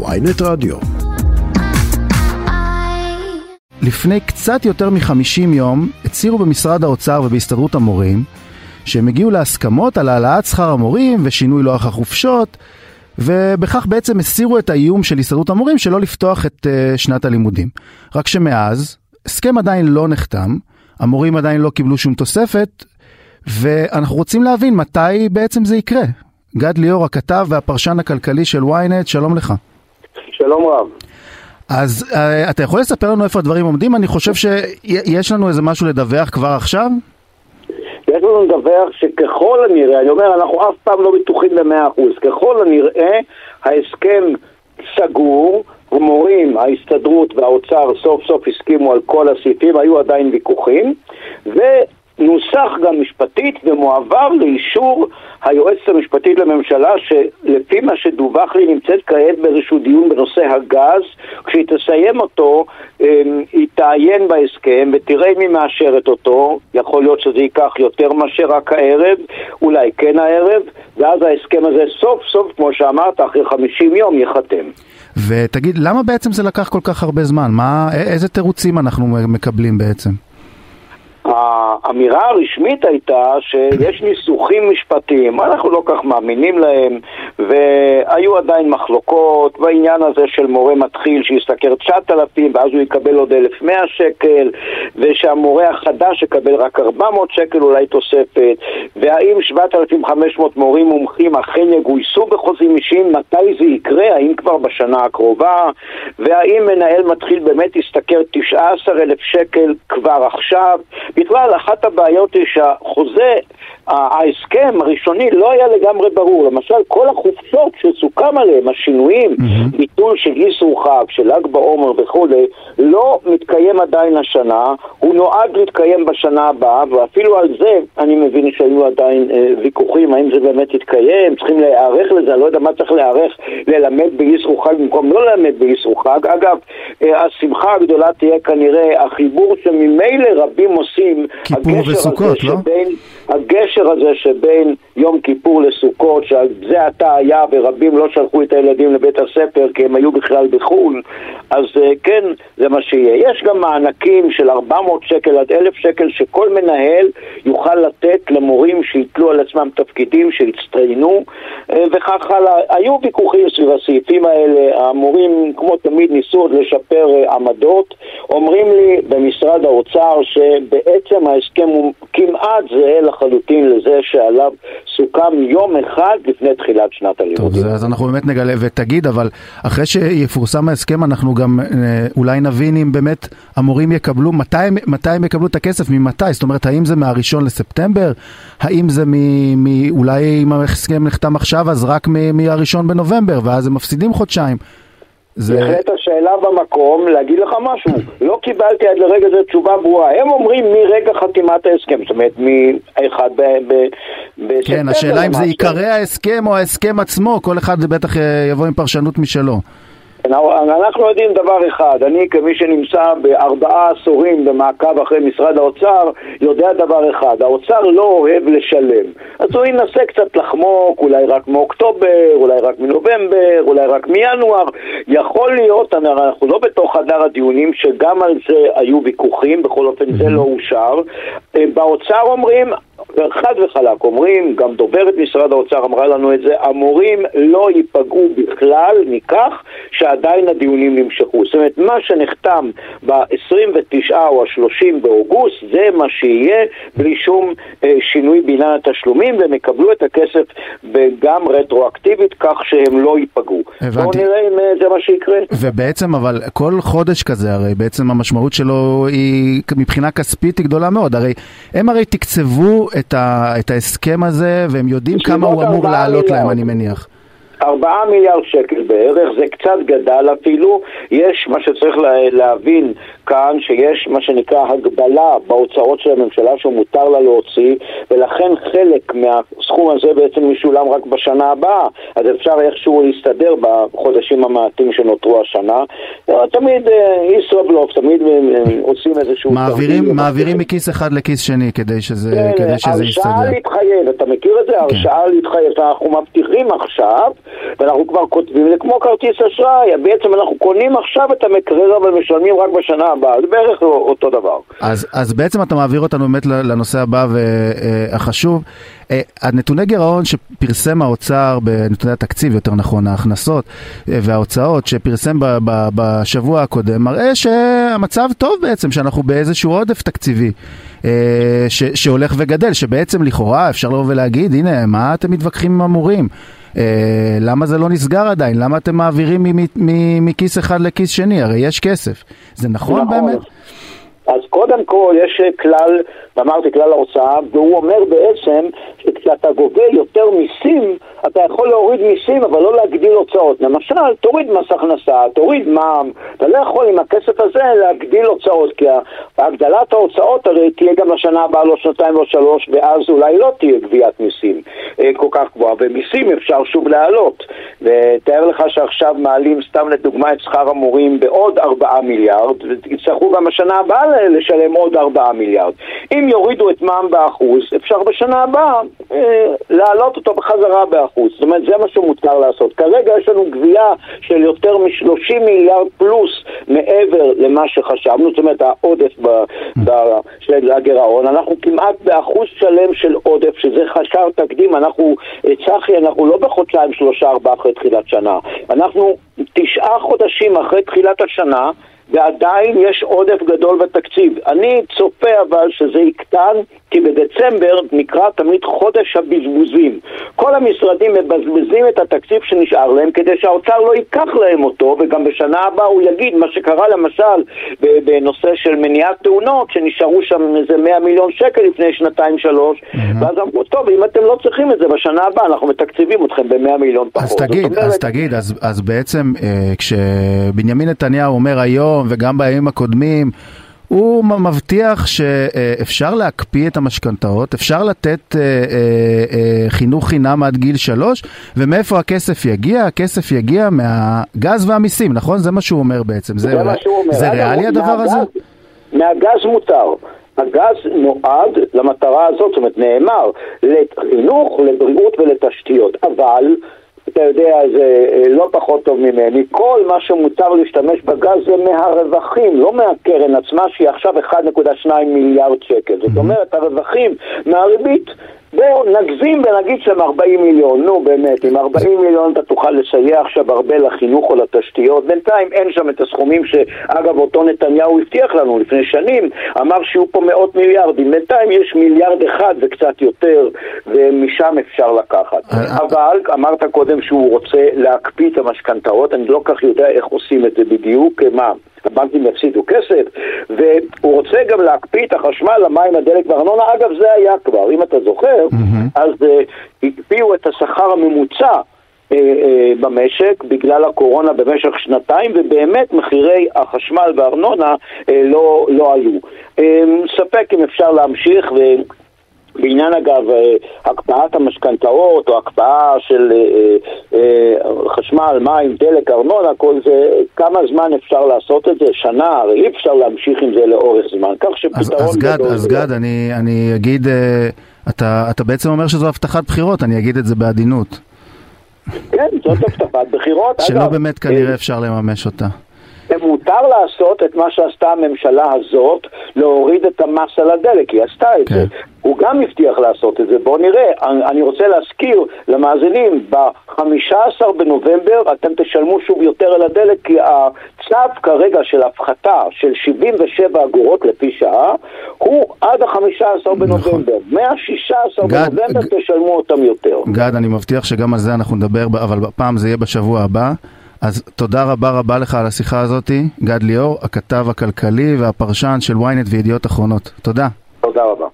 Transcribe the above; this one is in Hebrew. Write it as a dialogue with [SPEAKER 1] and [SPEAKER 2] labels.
[SPEAKER 1] ויינט רדיו.
[SPEAKER 2] לפני קצת יותר מ-50 יום הצהירו במשרד האוצר ובהסתדרות המורים שהם הגיעו להסכמות על העלאת שכר המורים ושינוי לוח החופשות ובכך בעצם הסירו את האיום של הסתדרות המורים שלא לפתוח את uh, שנת הלימודים. רק שמאז, הסכם עדיין לא נחתם, המורים עדיין לא קיבלו שום תוספת ואנחנו רוצים להבין מתי בעצם זה יקרה. גד ליאור, הכתב והפרשן הכלכלי של ynet, שלום לך.
[SPEAKER 3] שלום רב.
[SPEAKER 2] אז uh, אתה יכול לספר לנו איפה הדברים עומדים? אני חושב שיש לנו איזה משהו לדווח כבר עכשיו?
[SPEAKER 3] יש לנו לדווח שככל הנראה, אני אומר, אנחנו אף פעם לא בטוחים במאה אחוז, ככל הנראה ההסכם סגור, המורים, ההסתדרות והאוצר סוף סוף הסכימו על כל הסעיפים, היו עדיין ויכוחים, ו... נוסח גם משפטית ומועבר לאישור היועצת המשפטית לממשלה שלפי מה שדווח לי נמצאת כעת באיזשהו דיון בנושא הגז כשהיא תסיים אותו אמ, היא תעיין בהסכם ותראה אם היא מאשרת אותו יכול להיות שזה ייקח יותר מאשר רק הערב אולי כן הערב ואז ההסכם הזה סוף סוף כמו שאמרת אחרי 50 יום ייחתם
[SPEAKER 2] ותגיד למה בעצם זה לקח כל כך הרבה זמן? מה, איזה תירוצים אנחנו מקבלים בעצם?
[SPEAKER 3] האמירה הרשמית הייתה שיש ניסוחים משפטיים, אנחנו לא כך מאמינים להם, והיו עדיין מחלוקות בעניין הזה של מורה מתחיל שישתכר 9,000 ואז הוא יקבל עוד 1,100 שקל, ושהמורה החדש יקבל רק 400 שקל אולי תוספת, והאם 7,500 מורים מומחים אכן יגויסו בחוזים אישיים, מתי זה יקרה, האם כבר בשנה הקרובה, והאם מנהל מתחיל באמת ישתכר 19,000 שקל כבר עכשיו. בכלל, אחת הבעיות היא שהחוזה, ההסכם הראשוני לא היה לגמרי ברור. למשל, כל החופשות שסוכם עליהן, השינויים, mm-hmm. ביטול של איסור חג, של ל"ג בעומר וכולי, לא מתקיים עדיין השנה, הוא נועד להתקיים בשנה הבאה, ואפילו על זה אני מבין שהיו עדיין אה, ויכוחים, האם זה באמת יתקיים, צריכים להיערך לזה, אני לא יודע מה צריך להיערך, ללמד באיסור חג במקום לא ללמד באיסור חג. אגב, אה, השמחה הגדולה תהיה כנראה החיבור שממילא רבים עושים,
[SPEAKER 2] כיפור וסוכות, לא? שבין,
[SPEAKER 3] הגשר הזה שבין יום כיפור לסוכות, שזה עתה היה ורבים לא שלחו את הילדים לבית הספר כי הם היו בכלל בחו"ל, אז אה, כן, זה מה שיהיה. יש גם מענקים של 400 שקל עד 1,000 שקל שכל מנהל יוכל לתת למורים שיתלו על עצמם תפקידים, שיצטיינו אה, וכך הלאה. היו ויכוחים סביב הסעיפים האלה, המורים כמו תמיד ניסו עוד לשפר אה, עמדות. אומרים לי במשרד האוצר שבעצם ההסכם הוא כמעט זהה לחלוטין לזה שעליו סוכם יום אחד לפני תחילת שנת הלימודים.
[SPEAKER 2] טוב, אז אנחנו באמת נגלה, ותגיד, אבל אחרי שיפורסם ההסכם אנחנו גם אה, אולי נבין אם באמת המורים יקבלו, מתי, מתי הם יקבלו את הכסף, ממתי? זאת אומרת, האם זה מהראשון לספטמבר? האם זה מ... מ אולי אם ההסכם נחתם עכשיו אז רק מהראשון בנובמבר, ואז הם מפסידים חודשיים?
[SPEAKER 3] זה... בהחלט השאלה במקום, להגיד לך משהו, לא קיבלתי עד לרגע זה תשובה ברורה. הם אומרים מרגע חתימת ההסכם, זאת אומרת, מ-1 בספטמבר.
[SPEAKER 2] כן, השאלה אם זה ייקרא ההסכם או ההסכם עצמו, כל אחד בטח אה, יבוא עם פרשנות משלו.
[SPEAKER 3] אנחנו יודעים דבר אחד, אני כמי שנמצא בארבעה עשורים במעקב אחרי משרד האוצר, יודע דבר אחד, האוצר לא אוהב לשלם. אז הוא ינסה קצת לחמוק, אולי רק מאוקטובר, אולי רק מנובמבר, אולי רק מינואר. יכול להיות, אנחנו לא בתוך חדר הדיונים, שגם על זה היו ויכוחים, בכל אופן זה לא אושר. אה, באוצר אומרים, חד וחלק אומרים, גם דוברת משרד האוצר אמרה לנו את זה, המורים לא ייפגעו בכלל מכך שעדיין הדיונים נמשכו. זאת אומרת, מה שנחתם ב-29 או ה-30 באוגוסט, זה מה שיהיה בלי שום אה, שינוי בעניין התשלומים, והם יקבלו את הכסף גם רטרואקטיבית, כך שהם לא ייפגעו. הבנתי. בואו נראה אם אה, זה מה שיקרה.
[SPEAKER 2] ובעצם, אבל כל חודש כזה, הרי בעצם המשמעות שלו היא מבחינה כספית היא גדולה מאוד. הרי הם הרי תקצבו את, ה, את ההסכם הזה, והם יודעים כמה הוא אמור לעלות להם, אני מניח.
[SPEAKER 3] ארבעה מיליארד שקל בערך, זה קצת גדל אפילו. יש מה שצריך להבין כאן, שיש מה שנקרא הגבלה בהוצאות של הממשלה שמותר לה להוציא, ולכן חלק מהסכום הזה בעצם משולם רק בשנה הבאה, אז אפשר איכשהו להסתדר בחודשים המעטים שנותרו השנה. תמיד אה, ישראבלוף, תמיד אה, עושים איזשהו...
[SPEAKER 2] מעבירים, מעבירים מכיס אחד לכיס שני כדי שזה, כן, כדי שזה יסתדר.
[SPEAKER 3] הרשאה להתחייב, אתה מכיר את זה? כן. הרשאה להתחייב. אנחנו מבטיחים עכשיו ואנחנו כבר כותבים, זה כמו כרטיס אשראי, בעצם אנחנו קונים עכשיו את המקרר אבל משלמים רק בשנה הבאה, זה בערך אותו דבר.
[SPEAKER 2] אז, אז בעצם אתה מעביר אותנו באמת לנושא הבא והחשוב. אה, הנתוני גירעון שפרסם האוצר בנתוני התקציב, יותר נכון, ההכנסות אה, וההוצאות שפרסם בשבוע הקודם, מראה שהמצב טוב בעצם, שאנחנו באיזשהו עודף תקציבי אה, ש, שהולך וגדל, שבעצם לכאורה אפשר לבוא ולהגיד, הנה, מה אתם מתווכחים עם המורים? למה זה לא נסגר עדיין? למה אתם מעבירים מכיס אחד לכיס שני? הרי יש כסף. זה נכון, נכון. באמת?
[SPEAKER 3] אז קודם כל יש כלל, אמרתי כלל ההוצאה, והוא אומר בעצם שכשאתה גובה יותר מיסים, אתה יכול להוריד מיסים אבל לא להגדיל הוצאות. למשל, תוריד מס הכנסה, תוריד מע"מ, אתה לא יכול עם הכסף הזה להגדיל הוצאות, כי הגדלת ההוצאות הרי תהיה גם לשנה הבאה, לא שנתיים, לא שלוש, ואז אולי לא תהיה גביית מיסים אה, כל כך גבוהה, ומיסים אפשר שוב להעלות. ותאר לך שעכשיו מעלים סתם לדוגמה את שכר המורים בעוד ארבעה מיליארד, ויצטרכו גם בשנה הבאה לשלם עוד ארבעה מיליארד. אם יורידו את מע"מ באחוז, אפשר בשנה הבאה אה, להעלות אותו בחזרה באחוז. זאת אומרת, זה מה שמותר לעשות. כרגע יש לנו גבייה של יותר מ-30 מיליארד פלוס מעבר למה שחשבנו, זאת אומרת, העודף ב- ב- של הגירעון. אנחנו כמעט באחוז שלם של עודף, שזה חשב תקדים. אנחנו, אה, צחי, אנחנו לא בחודשיים, שלושה, ארבעה אחרי תחילת שנה. אנחנו תשעה חודשים אחרי תחילת השנה. ועדיין יש עודף גדול בתקציב. אני צופה אבל שזה יקטן, כי בדצמבר נקרא תמיד חודש הבזבוזים. כל המשרדים מבזבזים את התקציב שנשאר להם כדי שהאוצר לא ייקח להם אותו, וגם בשנה הבאה הוא יגיד מה שקרה למשל בנושא של מניעת תאונות, שנשארו שם איזה 100 מיליון שקל לפני שנתיים-שלוש, mm-hmm. ואז אמרו, טוב, אם אתם לא צריכים את זה בשנה הבאה, אנחנו מתקציבים אתכם ב-100 מיליון פחות.
[SPEAKER 2] אז תגיד, אומרת... אז תגיד, אז, אז בעצם אה, כשבנימין נתניהו אומר היום, היום וגם בימים הקודמים, הוא מבטיח שאפשר להקפיא את המשכנתאות, אפשר לתת אה, אה, אה, חינוך חינם עד גיל שלוש, ומאיפה הכסף יגיע? הכסף יגיע מהגז והמיסים, נכון? זה מה שהוא אומר בעצם.
[SPEAKER 3] זה, זה מה שהוא אומר.
[SPEAKER 2] זה ריאלי הדבר מהגז, הזה?
[SPEAKER 3] מהגז מותר. הגז נועד למטרה הזאת, זאת אומרת נאמר, לחינוך, לבריאות ולתשתיות, אבל אתה יודע, זה אה, לא פחות טוב ממני. כל מה שמותר להשתמש בגז זה מהרווחים, לא מהקרן עצמה, שהיא עכשיו 1.2 מיליארד שקל. זאת אומרת, הרווחים מהריבית. בואו נגזים ונגיד שהם 40 מיליון, נו באמת, עם 40 מיליון אתה תוכל לסייע עכשיו הרבה לחינוך או לתשתיות, בינתיים אין שם את הסכומים שאגב אותו נתניהו הבטיח לנו לפני שנים, אמר שיהיו פה מאות מיליארדים, בינתיים יש מיליארד אחד וקצת יותר ומשם אפשר לקחת. אה, אה. אבל אמרת קודם שהוא רוצה להקפיא את המשכנתאות, אני לא כך יודע איך עושים את זה בדיוק, מה? הבנקים יפסידו כסף, והוא רוצה גם להקפיא את החשמל, המים, הדלק והארנונה. אגב, זה היה כבר, אם אתה זוכר. אז הקפיאו את השכר הממוצע. במשק בגלל הקורונה במשך שנתיים ובאמת מחירי החשמל והארנונה לא, לא היו. Uh, ספק אם אפשר להמשיך בעניין אגב אה, הקפאת המשכנתאות או הקפאה של אה, אה, חשמל, מים, דלק, ארנונה, כל זה, כמה זמן אפשר לעשות את זה? שנה, הרי אי אפשר להמשיך עם זה לאורך זמן, כך שפתרון
[SPEAKER 2] אז, אז גד, אז גד, אני, אני אגיד, אתה, אתה בעצם אומר שזו הבטחת בחירות, אני אגיד את זה בעדינות.
[SPEAKER 3] כן, זאת הבטחת בחירות.
[SPEAKER 2] שלא אגב, באמת כנראה אפשר לממש אותה.
[SPEAKER 3] מותר לעשות את מה שעשתה הממשלה הזאת, להוריד את המס על הדלק, היא עשתה את כן. זה. הוא גם הבטיח לעשות את זה. בואו נראה, אני רוצה להזכיר למאזינים, ב-15 בנובמבר אתם תשלמו שוב יותר על הדלק, כי הצו כרגע של הפחתה של 77 אגורות לפי שעה, הוא עד ה-15 בנובמבר. נכון. מה-16 בנובמבר ג... תשלמו אותם יותר.
[SPEAKER 2] גד, אני מבטיח שגם על זה אנחנו נדבר, אבל הפעם זה יהיה בשבוע הבא. אז תודה רבה רבה לך על השיחה הזאתי, גד ליאור, הכתב הכלכלי והפרשן של ynet וידיעות אחרונות. תודה.
[SPEAKER 3] תודה רבה.